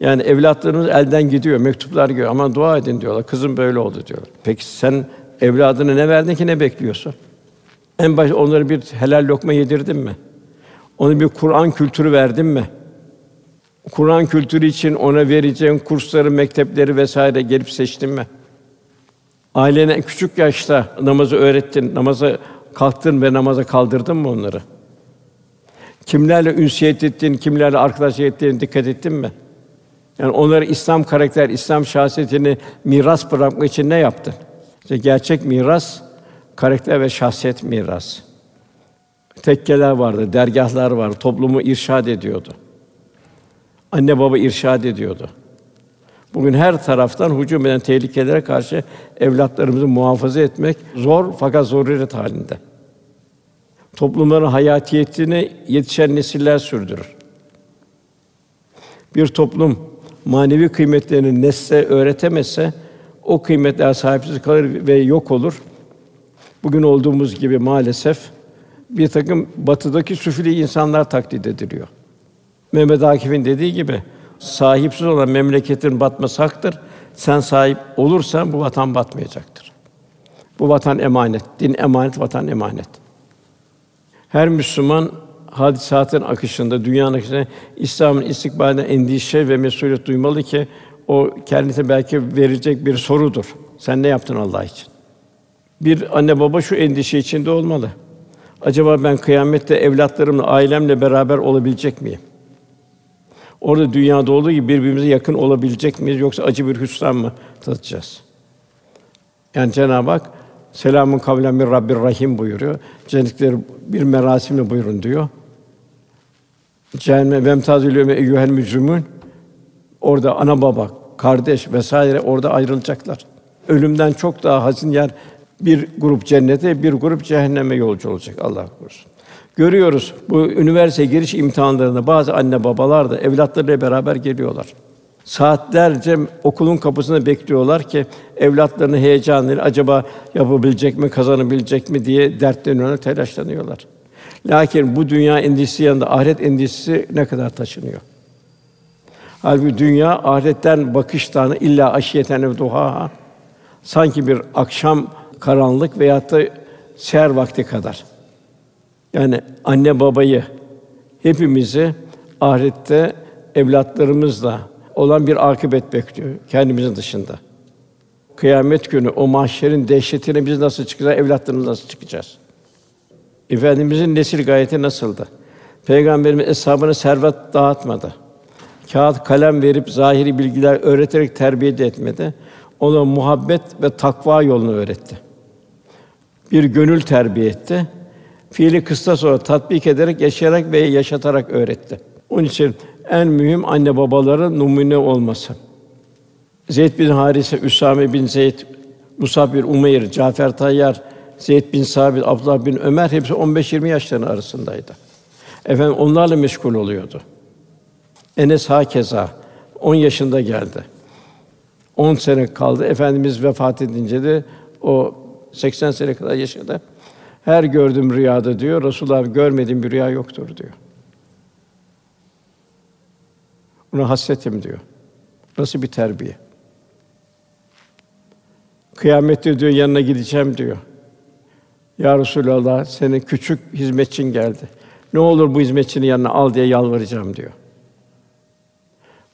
Yani evlatlarınız elden gidiyor, mektuplar geliyor. Ama dua edin diyorlar. Kızım böyle oldu diyorlar. Peki sen evladına ne verdin ki ne bekliyorsun? En baş onlara bir helal lokma yedirdin mi? Ona bir Kur'an kültürü verdin mi? Kur'an kültürü için ona vereceğin kursları, mektepleri vesaire gelip seçtin mi? Ailene küçük yaşta namazı öğrettin, namaza kalktın ve namaza kaldırdın mı onları? Kimlerle ünsiyet ettin, kimlerle arkadaşlık ettiğine dikkat ettin mi? Yani onlara İslam karakter, İslam şahsiyetini miras bırakmak için ne yaptın? İşte gerçek miras karakter ve şahsiyet miras. Tekkeler vardı, dergahlar vardı, toplumu irşad ediyordu. Anne baba irşad ediyordu. Bugün her taraftan hücum eden tehlikelere karşı evlatlarımızı muhafaza etmek zor fakat zaruret halinde. Toplumların hayatiyetini yetişen nesiller sürdürür. Bir toplum manevi kıymetlerini nesle öğretemezse o kıymetler sahipsiz kalır ve yok olur. Bugün olduğumuz gibi maalesef bir takım batıdaki süfli insanlar taklit ediliyor. Mehmet Akif'in dediği gibi sahipsiz olan memleketin batması haktır. Sen sahip olursan bu vatan batmayacaktır. Bu vatan emanet, din emanet, vatan emanet. Her Müslüman hadisatın akışında, dünyanın akışında İslam'ın istikbalinde endişe ve mesuliyet duymalı ki o kendisine belki verecek bir sorudur. Sen ne yaptın Allah için? Bir anne baba şu endişe içinde olmalı. Acaba ben kıyamette evlatlarımla, ailemle beraber olabilecek miyim? Orada dünyada olduğu gibi birbirimize yakın olabilecek miyiz yoksa acı bir hüsran mı tadacağız? Yani Cenab-ı Hak selamun kavlen min Rabbir Rahim buyuruyor. Cennetleri bir merasimle buyurun diyor. Cehennem ve emtazül yevme eyyuhel mücrimün orada ana baba, kardeş vesaire orada ayrılacaklar. Ölümden çok daha hazin yer bir grup cennete, bir grup cehenneme yolcu olacak Allah korusun. Görüyoruz bu üniversite giriş imtihanlarında bazı anne babalar da evlatlarıyla beraber geliyorlar. Saatlerce okulun kapısında bekliyorlar ki evlatlarını heyecanlı acaba yapabilecek mi, kazanabilecek mi diye dertleniyorlar, telaşlanıyorlar. Lakin bu dünya endişesi yanında ahiret endişesi ne kadar taşınıyor? Halbuki dünya ahiretten bakıştan illa aşiyeten ve duha sanki bir akşam karanlık veyahut da seher vakti kadar. Yani anne babayı hepimizi ahirette evlatlarımızla olan bir akıbet bekliyor kendimizin dışında. Kıyamet günü o mahşerin dehşetine biz nasıl çıkacağız, evlatlarımız nasıl çıkacağız? Efendimizin nesil gayeti nasıldı? Peygamberimiz eshabına servet dağıtmadı. Kağıt, kalem verip zahiri bilgiler öğreterek terbiye de etmedi. Ona muhabbet ve takva yolunu öğretti. Bir gönül terbiye etti. Fiili kısa sonra tatbik ederek, yaşayarak ve yaşatarak öğretti. Onun için en mühim anne babaların numune olması. Zeyd bin Harise, Üsame bin Zeyd, Musab bin Umeyr, Cafer Tayyar, Zeyd bin Sabit, Abdullah bin Ömer hepsi 15-20 yaşlarının arasındaydı. Efendim onlarla meşgul oluyordu. Enes hakeza 10 yaşında geldi. 10 sene kaldı. Efendimiz vefat edince de o 80 sene kadar yaşadı. Her gördüğüm rüyada diyor, Resulullah görmediğim bir rüya yoktur diyor. Ona hasretim diyor. Nasıl bir terbiye? Kıyamette diyor yanına gideceğim diyor. Ya Resulallah senin küçük hizmetçin geldi. Ne olur bu hizmetçinin yanına al diye yalvaracağım diyor.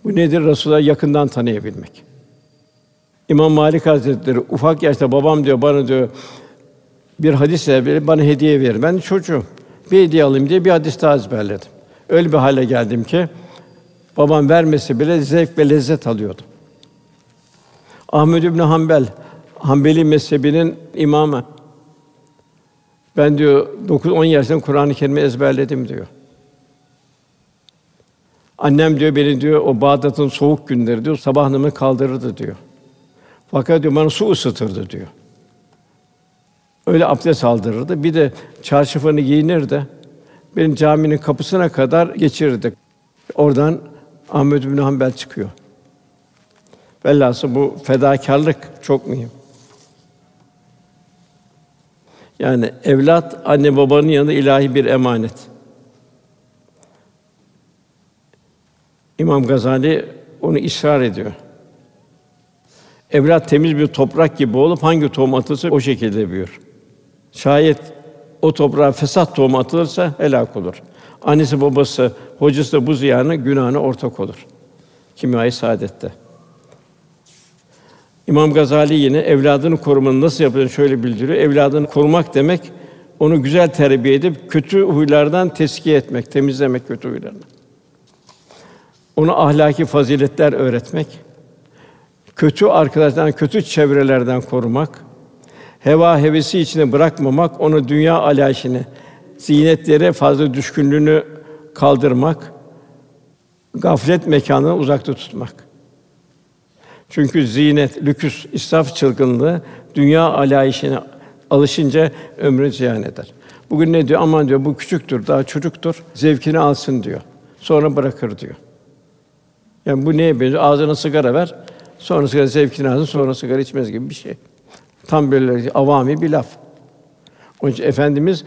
Bu nedir? Resulullah yakından tanıyabilmek. İmam Malik Hazretleri ufak yaşta babam diyor bana diyor bir hadis bana hediye verir. Ben çocuğum. Bir hediye alayım diye bir hadis daha ezberledim. Öyle bir hale geldim ki babam vermesi bile zevk ve lezzet alıyordum. Ahmed İbn Hanbel Hanbeli mezhebinin imamı. Ben diyor 9-10 yaşından Kur'an-ı Kerim'i ezberledim diyor. Annem diyor beni diyor o Bağdat'ın soğuk günleri diyor sabah namazı kaldırırdı diyor. Fakat diyor bana su ısıtırdı diyor. Öyle abdest aldırırdı. Bir de çarşafını giyinirdi. Benim caminin kapısına kadar geçirirdi. Oradan Ahmed bin Hanbel çıkıyor. Velhâsıl bu fedakarlık çok mühim. Yani evlat anne babanın yanında ilahi bir emanet. İmam Gazali onu ısrar ediyor. Evlat temiz bir toprak gibi olup hangi tohum atılsa o şekilde büyür. Şayet o toprağa fesat tohum atılırsa helak olur. Annesi babası, hocası da bu ziyanı, günahına ortak olur. Kimyayı saadette. İmam Gazali yine evladını korumanın nasıl yapıldığını şöyle bildiriyor. Evladını korumak demek onu güzel terbiye edip kötü huylardan teskiye etmek, temizlemek kötü huylarını. Ona ahlaki faziletler öğretmek, kötü arkadaşlardan, kötü çevrelerden korumak, heva hevesi içine bırakmamak, onu dünya alayişine, zinetlere fazla düşkünlüğünü kaldırmak, gaflet mekanına uzakta tutmak. Çünkü zinet, lüküs, israf çılgınlığı dünya alayişine alışınca ömrü ziyan eder. Bugün ne diyor? Aman diyor bu küçüktür, daha çocuktur. Zevkini alsın diyor. Sonra bırakır diyor. Yani bu neye benziyor? Ağzına sigara ver, sonra sigara zevkini alsın, sonra sigara içmez gibi bir şey. Tam böyle avami bir laf. Onun için efendimiz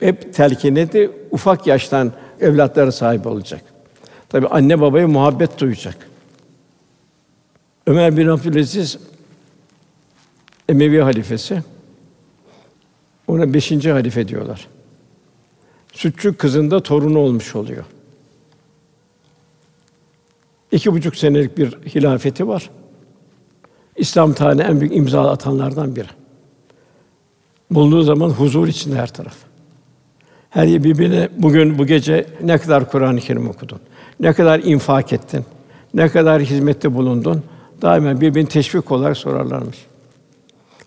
hep telkin etti, ufak yaştan evlatları sahip olacak. Tabi anne babaya muhabbet duyacak. Ömer bin Abdülaziz Emevi halifesi. Ona beşinci halife diyorlar. Sütçü kızında torunu olmuş oluyor. İki buçuk senelik bir hilafeti var. İslam tarihine en büyük imza atanlardan biri. Bulduğu zaman huzur içinde her taraf. Her yer birbirine bugün bu gece ne kadar Kur'an-ı Kerim okudun, ne kadar infak ettin, ne kadar hizmette bulundun, daima birbirini teşvik olarak sorarlarmış.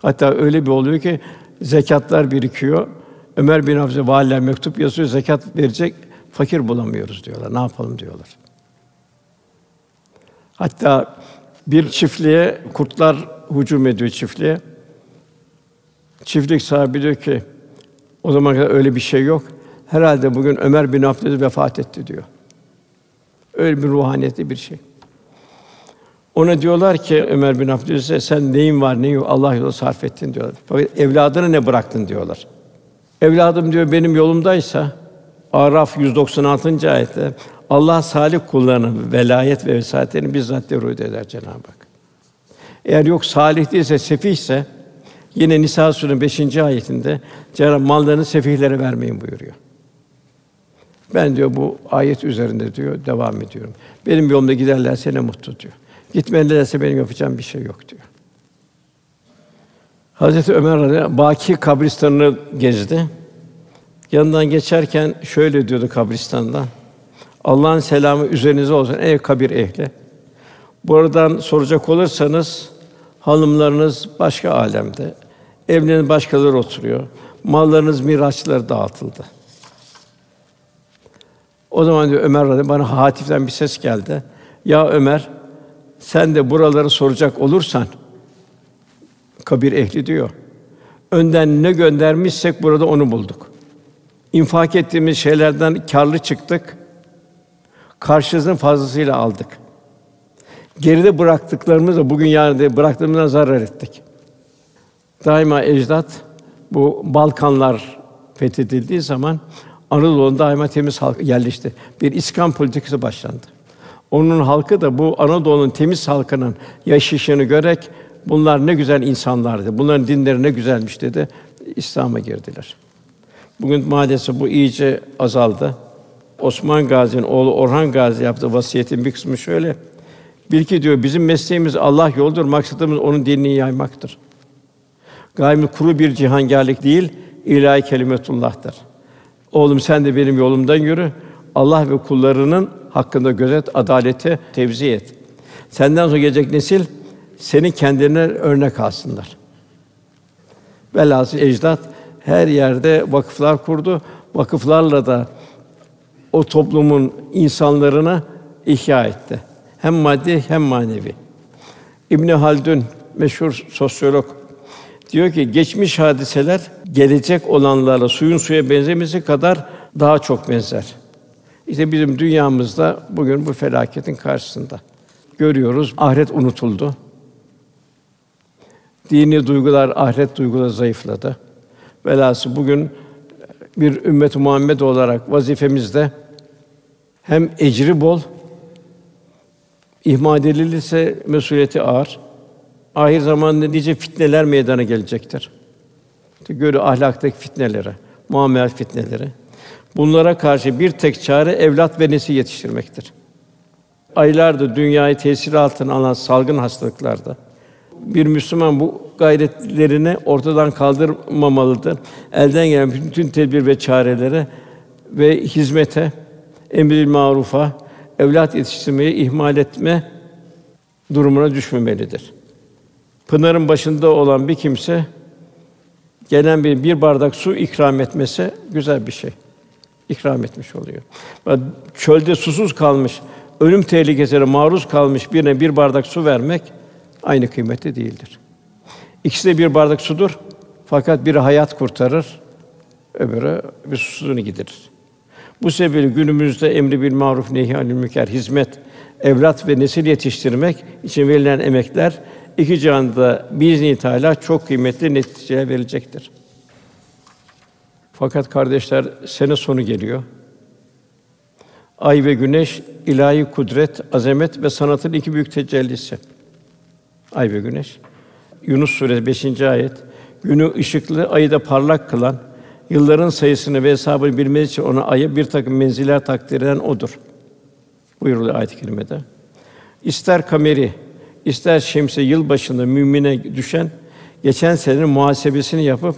Hatta öyle bir oluyor ki zekatlar birikiyor. Ömer bin Hafsa valiler mektup yazıyor, zekat verecek fakir bulamıyoruz diyorlar. Ne yapalım diyorlar. Hatta bir çiftliğe kurtlar hücum ediyor çiftliğe. Çiftlik sahibi diyor ki o zaman kadar öyle bir şey yok. Herhalde bugün Ömer bin Abdülaziz vefat etti diyor. Öyle bir ruhaniyetli bir şey. Ona diyorlar ki Ömer bin Abdülaziz'e sen neyin var neyin yok Allah yolu sarf ettin diyorlar. Fakat evladına ne bıraktın diyorlar. Evladım diyor benim yolumdaysa Araf 196. ayette Allah salih kullarının velayet ve vesayetlerini bizzat teröt eder Cenab-ı Hak. Eğer yok salih değilse, sefihse yine Nisa Sûresinin 5. ayetinde Cenab-ı mallarını sefihlere vermeyin buyuruyor. Ben diyor bu ayet üzerinde diyor devam ediyorum. Benim yolumda giderlerse ne mutlu diyor. Gitmelilerse benim yapacağım bir şey yok diyor. Hazreti Ömer Baki kabristanını gezdi. Yanından geçerken şöyle diyordu kabristandan. Allah'ın selamı üzerinize olsun ey kabir ehli. Buradan soracak olursanız hanımlarınız başka alemde, evleriniz başkaları oturuyor. Mallarınız miraçları dağıtıldı. O zaman diyor Ömer radıyallahu bana hatiften bir ses geldi. Ya Ömer, sen de buraları soracak olursan kabir ehli diyor. Önden ne göndermişsek burada onu bulduk. İnfak ettiğimiz şeylerden karlı çıktık. Karşılığını fazlasıyla aldık. Geride bıraktıklarımızla bugün de bıraktığımızdan zarar ettik. Daima ecdat bu Balkanlar fethedildiği zaman Anadolu'nun daima temiz halk yerleşti. Bir İskan politikası başlandı. Onun halkı da bu Anadolu'nun temiz halkının yaşayışını görerek bunlar ne güzel insanlardı. Bunların dinleri ne güzelmiş dedi. İslam'a girdiler. Bugün maalesef bu iyice azaldı. Osman Gazi'nin oğlu Orhan Gazi yaptığı vasiyetin bir kısmı şöyle. Bil ki diyor bizim mesleğimiz Allah yoldur, maksadımız onun dinini yaymaktır. Gayemiz kuru bir cihangârlık değil, ilahi kelimetullah'tır. Oğlum sen de benim yolumdan yürü. Allah ve kullarının hakkında gözet, adaleti tevzi et. Senden sonra gelecek nesil seni kendine örnek alsınlar. Velhâsıl ecdat her yerde vakıflar kurdu. Vakıflarla da o toplumun insanlarını ihya etti. Hem maddi hem manevi. İbn Haldun meşhur sosyolog diyor ki geçmiş hadiseler gelecek olanlarla suyun suya benzemesi kadar daha çok benzer. İşte bizim dünyamızda bugün bu felaketin karşısında görüyoruz. Ahiret unutuldu. Dini duygular, ahiret duyguları zayıfladı. Velhâsıl bugün bir ümmet Muhammed olarak vazifemizde hem ecri bol, ihmal edilirse mesuliyeti ağır. Ahir zamanda nice fitneler meydana gelecektir. İşte görü ahlaktaki fitneleri, muamelat fitneleri. Bunlara karşı bir tek çare evlat ve nesil yetiştirmektir. Aylardır dünyayı tesir altına alan salgın hastalıklarda bir Müslüman bu gayretlerini ortadan kaldırmamalıdır. Elden gelen bütün tedbir ve çarelere ve hizmete, emril marufa, evlat yetiştirmeyi ihmal etme durumuna düşmemelidir. Pınarın başında olan bir kimse gelen bir bir bardak su ikram etmesi güzel bir şey. İkram etmiş oluyor. Çölde susuz kalmış, ölüm tehlikesine maruz kalmış birine bir bardak su vermek aynı kıymette değildir. İkisi de bir bardak sudur. Fakat biri hayat kurtarır, öbürü bir susuzluğunu giderir. Bu sebeple günümüzde emri bil maruf nehy anil münker hizmet, evlat ve nesil yetiştirmek için verilen emekler iki cihanda biizni Teala çok kıymetli neticeler verecektir. Fakat kardeşler sene sonu geliyor. Ay ve güneş ilahi kudret, azamet ve sanatın iki büyük tecellisi. Ay ve güneş. Yunus Suresi 5. ayet. Günü ışıklı, ayı da parlak kılan, yılların sayısını ve hesabını bilmesi için ona ayı bir takım menziller takdir eden odur. Buyuruluyor ayet-i kerimede. İster kameri, ister şemsi yıl başında mümine düşen geçen senenin muhasebesini yapıp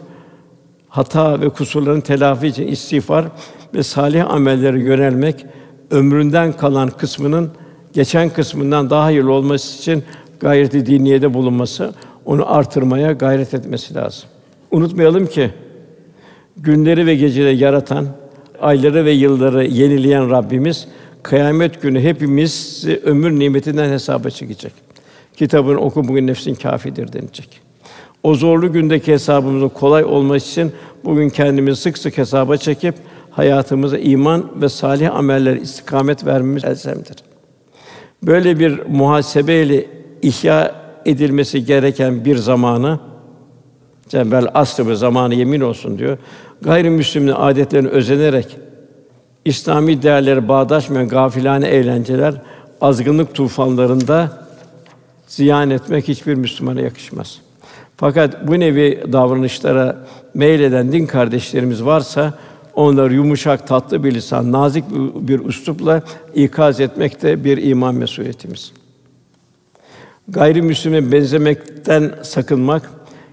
hata ve kusurların telafi için istiğfar ve salih amellere yönelmek, ömründen kalan kısmının geçen kısmından daha hayırlı olması için gayreti diniyede bulunması, onu artırmaya gayret etmesi lazım. Unutmayalım ki günleri ve geceleri yaratan, ayları ve yılları yenileyen Rabbimiz kıyamet günü hepimiz ömür nimetinden hesaba çekecek. Kitabını oku bugün nefsin kâfidir denecek. O zorlu gündeki hesabımızın kolay olması için bugün kendimizi sık sık hesaba çekip hayatımıza iman ve salih ameller istikamet vermemiz elzemdir. Böyle bir muhasebeyle ihya edilmesi gereken bir zamanı Cembel aslı bir zamanı yemin olsun diyor. Gayrimüslimin adetlerini özenerek İslami değerleri bağdaşmayan gafilane eğlenceler, azgınlık tufanlarında ziyan etmek hiçbir Müslümana yakışmaz. Fakat bu nevi davranışlara meyleden din kardeşlerimiz varsa onları yumuşak, tatlı bir lisan, nazik bir üslupla ikaz etmek de bir iman mesuliyetimiz. Gayrimüslime benzemekten sakınmak,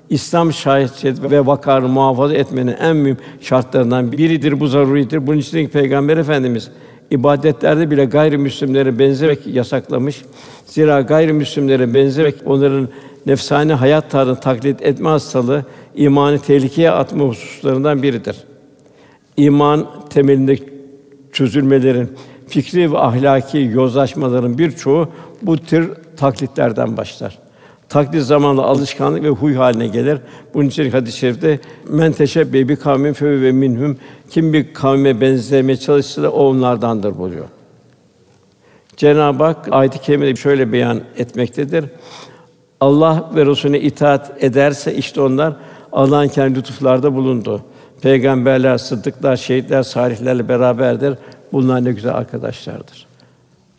İslam şahsiyet ve vakarını muhafaza etmenin en mühim şartlarından biridir. Bu zaruridir. Bunun için Peygamber Efendimiz ibadetlerde bile gayrimüslimlere benzemek yasaklamış. Zira gayrimüslimlere benzemek onların nefsani hayat tarzını taklit etme hastalığı imanı tehlikeye atma hususlarından biridir. İman temelinde çözülmelerin, fikri ve ahlaki yozlaşmaların birçoğu bu tür taklitlerden başlar. Taklit zamanla alışkanlık ve huy haline gelir. Bunun için hadis-i şerifte men teşebbe bi kavmin fe ve minhum kim bir kavme benzemeye çalışsa da o onlardandır buyuruyor. Cenab-ı Hak ayet-i kerimede şöyle beyan etmektedir. Allah ve Resulüne itaat ederse işte onlar Allah'ın kendi lütuflarda bulundu. Peygamberler, sıddıklar, şehitler, salihlerle beraberdir. Bunlar ne güzel arkadaşlardır.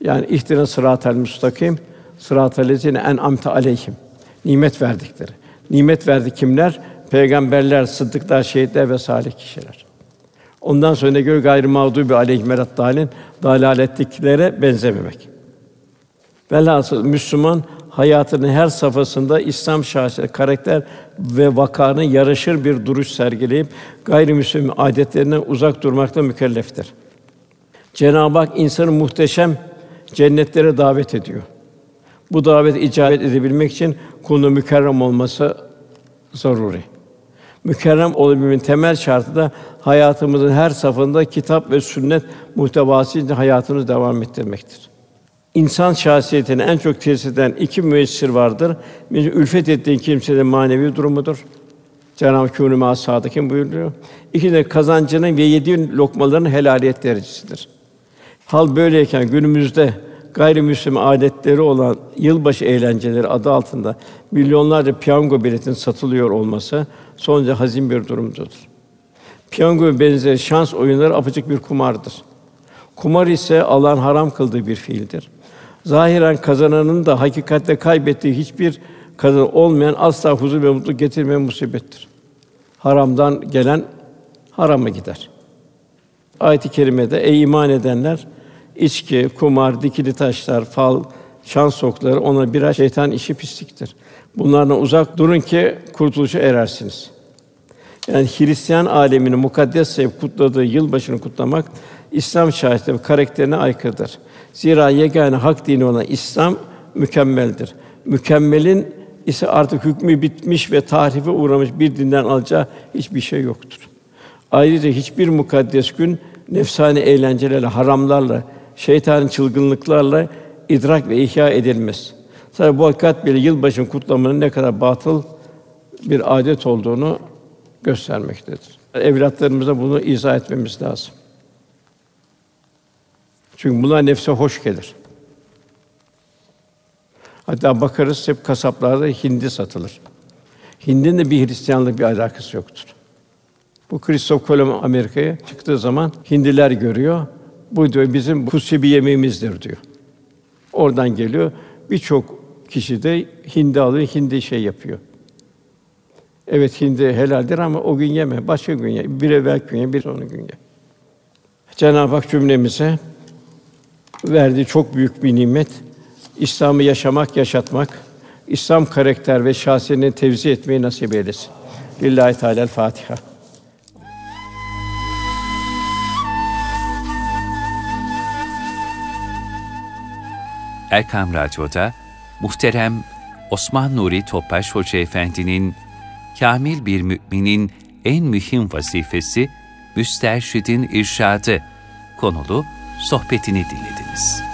Yani ihtina sıratel müstakim sıratel lezine en amte aleyhim. Nimet verdikleri. Nimet verdi kimler? Peygamberler, sıddıklar, şehitler ve salih kişiler. Ondan sonra ne göre gayrı mağdubi aleyhim dalin dalaletliklere benzememek. Velhasıl Müslüman hayatının her safhasında İslam şahsiyet, karakter ve vakanın yaraşır bir duruş sergileyip gayrimüslim adetlerinden uzak durmakla mükelleftir. Cenab-ı Hak insanı muhteşem cennetlere davet ediyor. Bu davet icabet edebilmek için konu mükerrem olması zaruri. Mükerrem olabilmenin temel şartı da hayatımızın her safında kitap ve sünnet muhtevası içinde hayatımızı devam ettirmektir. İnsan şahsiyetine en çok tesir eden iki müessir vardır. Bir ülfet ettiğin kimsenin manevi durumudur. Cenab-ı Hak kûnû sadıkın buyuruyor. İki de kazancının ve yediğin lokmaların helaliyet derecesidir. Hal böyleyken günümüzde gayrimüslim adetleri olan yılbaşı eğlenceleri adı altında milyonlarca piyango biletin satılıyor olması son derece hazin bir durumdur. Piyango benzeri şans oyunları apacık bir kumardır. Kumar ise Allah'ın haram kıldığı bir fiildir. Zahiren kazananın da hakikatte kaybettiği hiçbir kazan olmayan asla huzur ve mutluluk getirmeyen musibettir. Haramdan gelen harama gider. Ayet-i kerimede ey iman edenler içki, kumar, dikili taşlar, fal, şans okları ona birer şeytan işi pisliktir. Bunlardan uzak durun ki kurtuluşa erersiniz. Yani Hristiyan aleminin mukaddes sayıp kutladığı yılbaşını kutlamak İslam şahitleri karakterine aykırıdır. Zira yegane hak dini olan İslam mükemmeldir. Mükemmelin ise artık hükmü bitmiş ve tahrife uğramış bir dinden alacağı hiçbir şey yoktur. Ayrıca hiçbir mukaddes gün nefsani eğlencelerle, haramlarla, şeytanın çılgınlıklarla idrak ve ihya edilmez. Sadece bu hakikat bile yılbaşının kutlamanın ne kadar batıl bir adet olduğunu göstermektedir. Evlatlarımıza bunu izah etmemiz lazım. Çünkü bunlar nefse hoş gelir. Hatta bakarız hep kasaplarda hindi satılır. Hindinin de bir Hristiyanlık bir alakası yoktur. Bu Kristof Kolomb Amerika'ya çıktığı zaman hindiler görüyor. Bu diyor bizim kutsi bir yemeğimizdir diyor. Oradan geliyor. Birçok kişi de hindi alıyor, hindi şey yapıyor. Evet hindi helaldir ama o gün yeme, başka gün ye. Bir evvel gün ye, bir sonraki gün ye. Cenab-ı Hak cümlemize verdiği çok büyük bir nimet. İslam'ı yaşamak, yaşatmak, İslam karakter ve şahsiyetini tevzi etmeyi nasip eylesin. Lillahi Teala Fatiha. Erkam Radyo'da muhterem Osman Nuri Topbaş Hoca Efendi'nin kamil bir müminin en mühim vazifesi müsterşidin irşadı konulu sohbetini dinlediniz.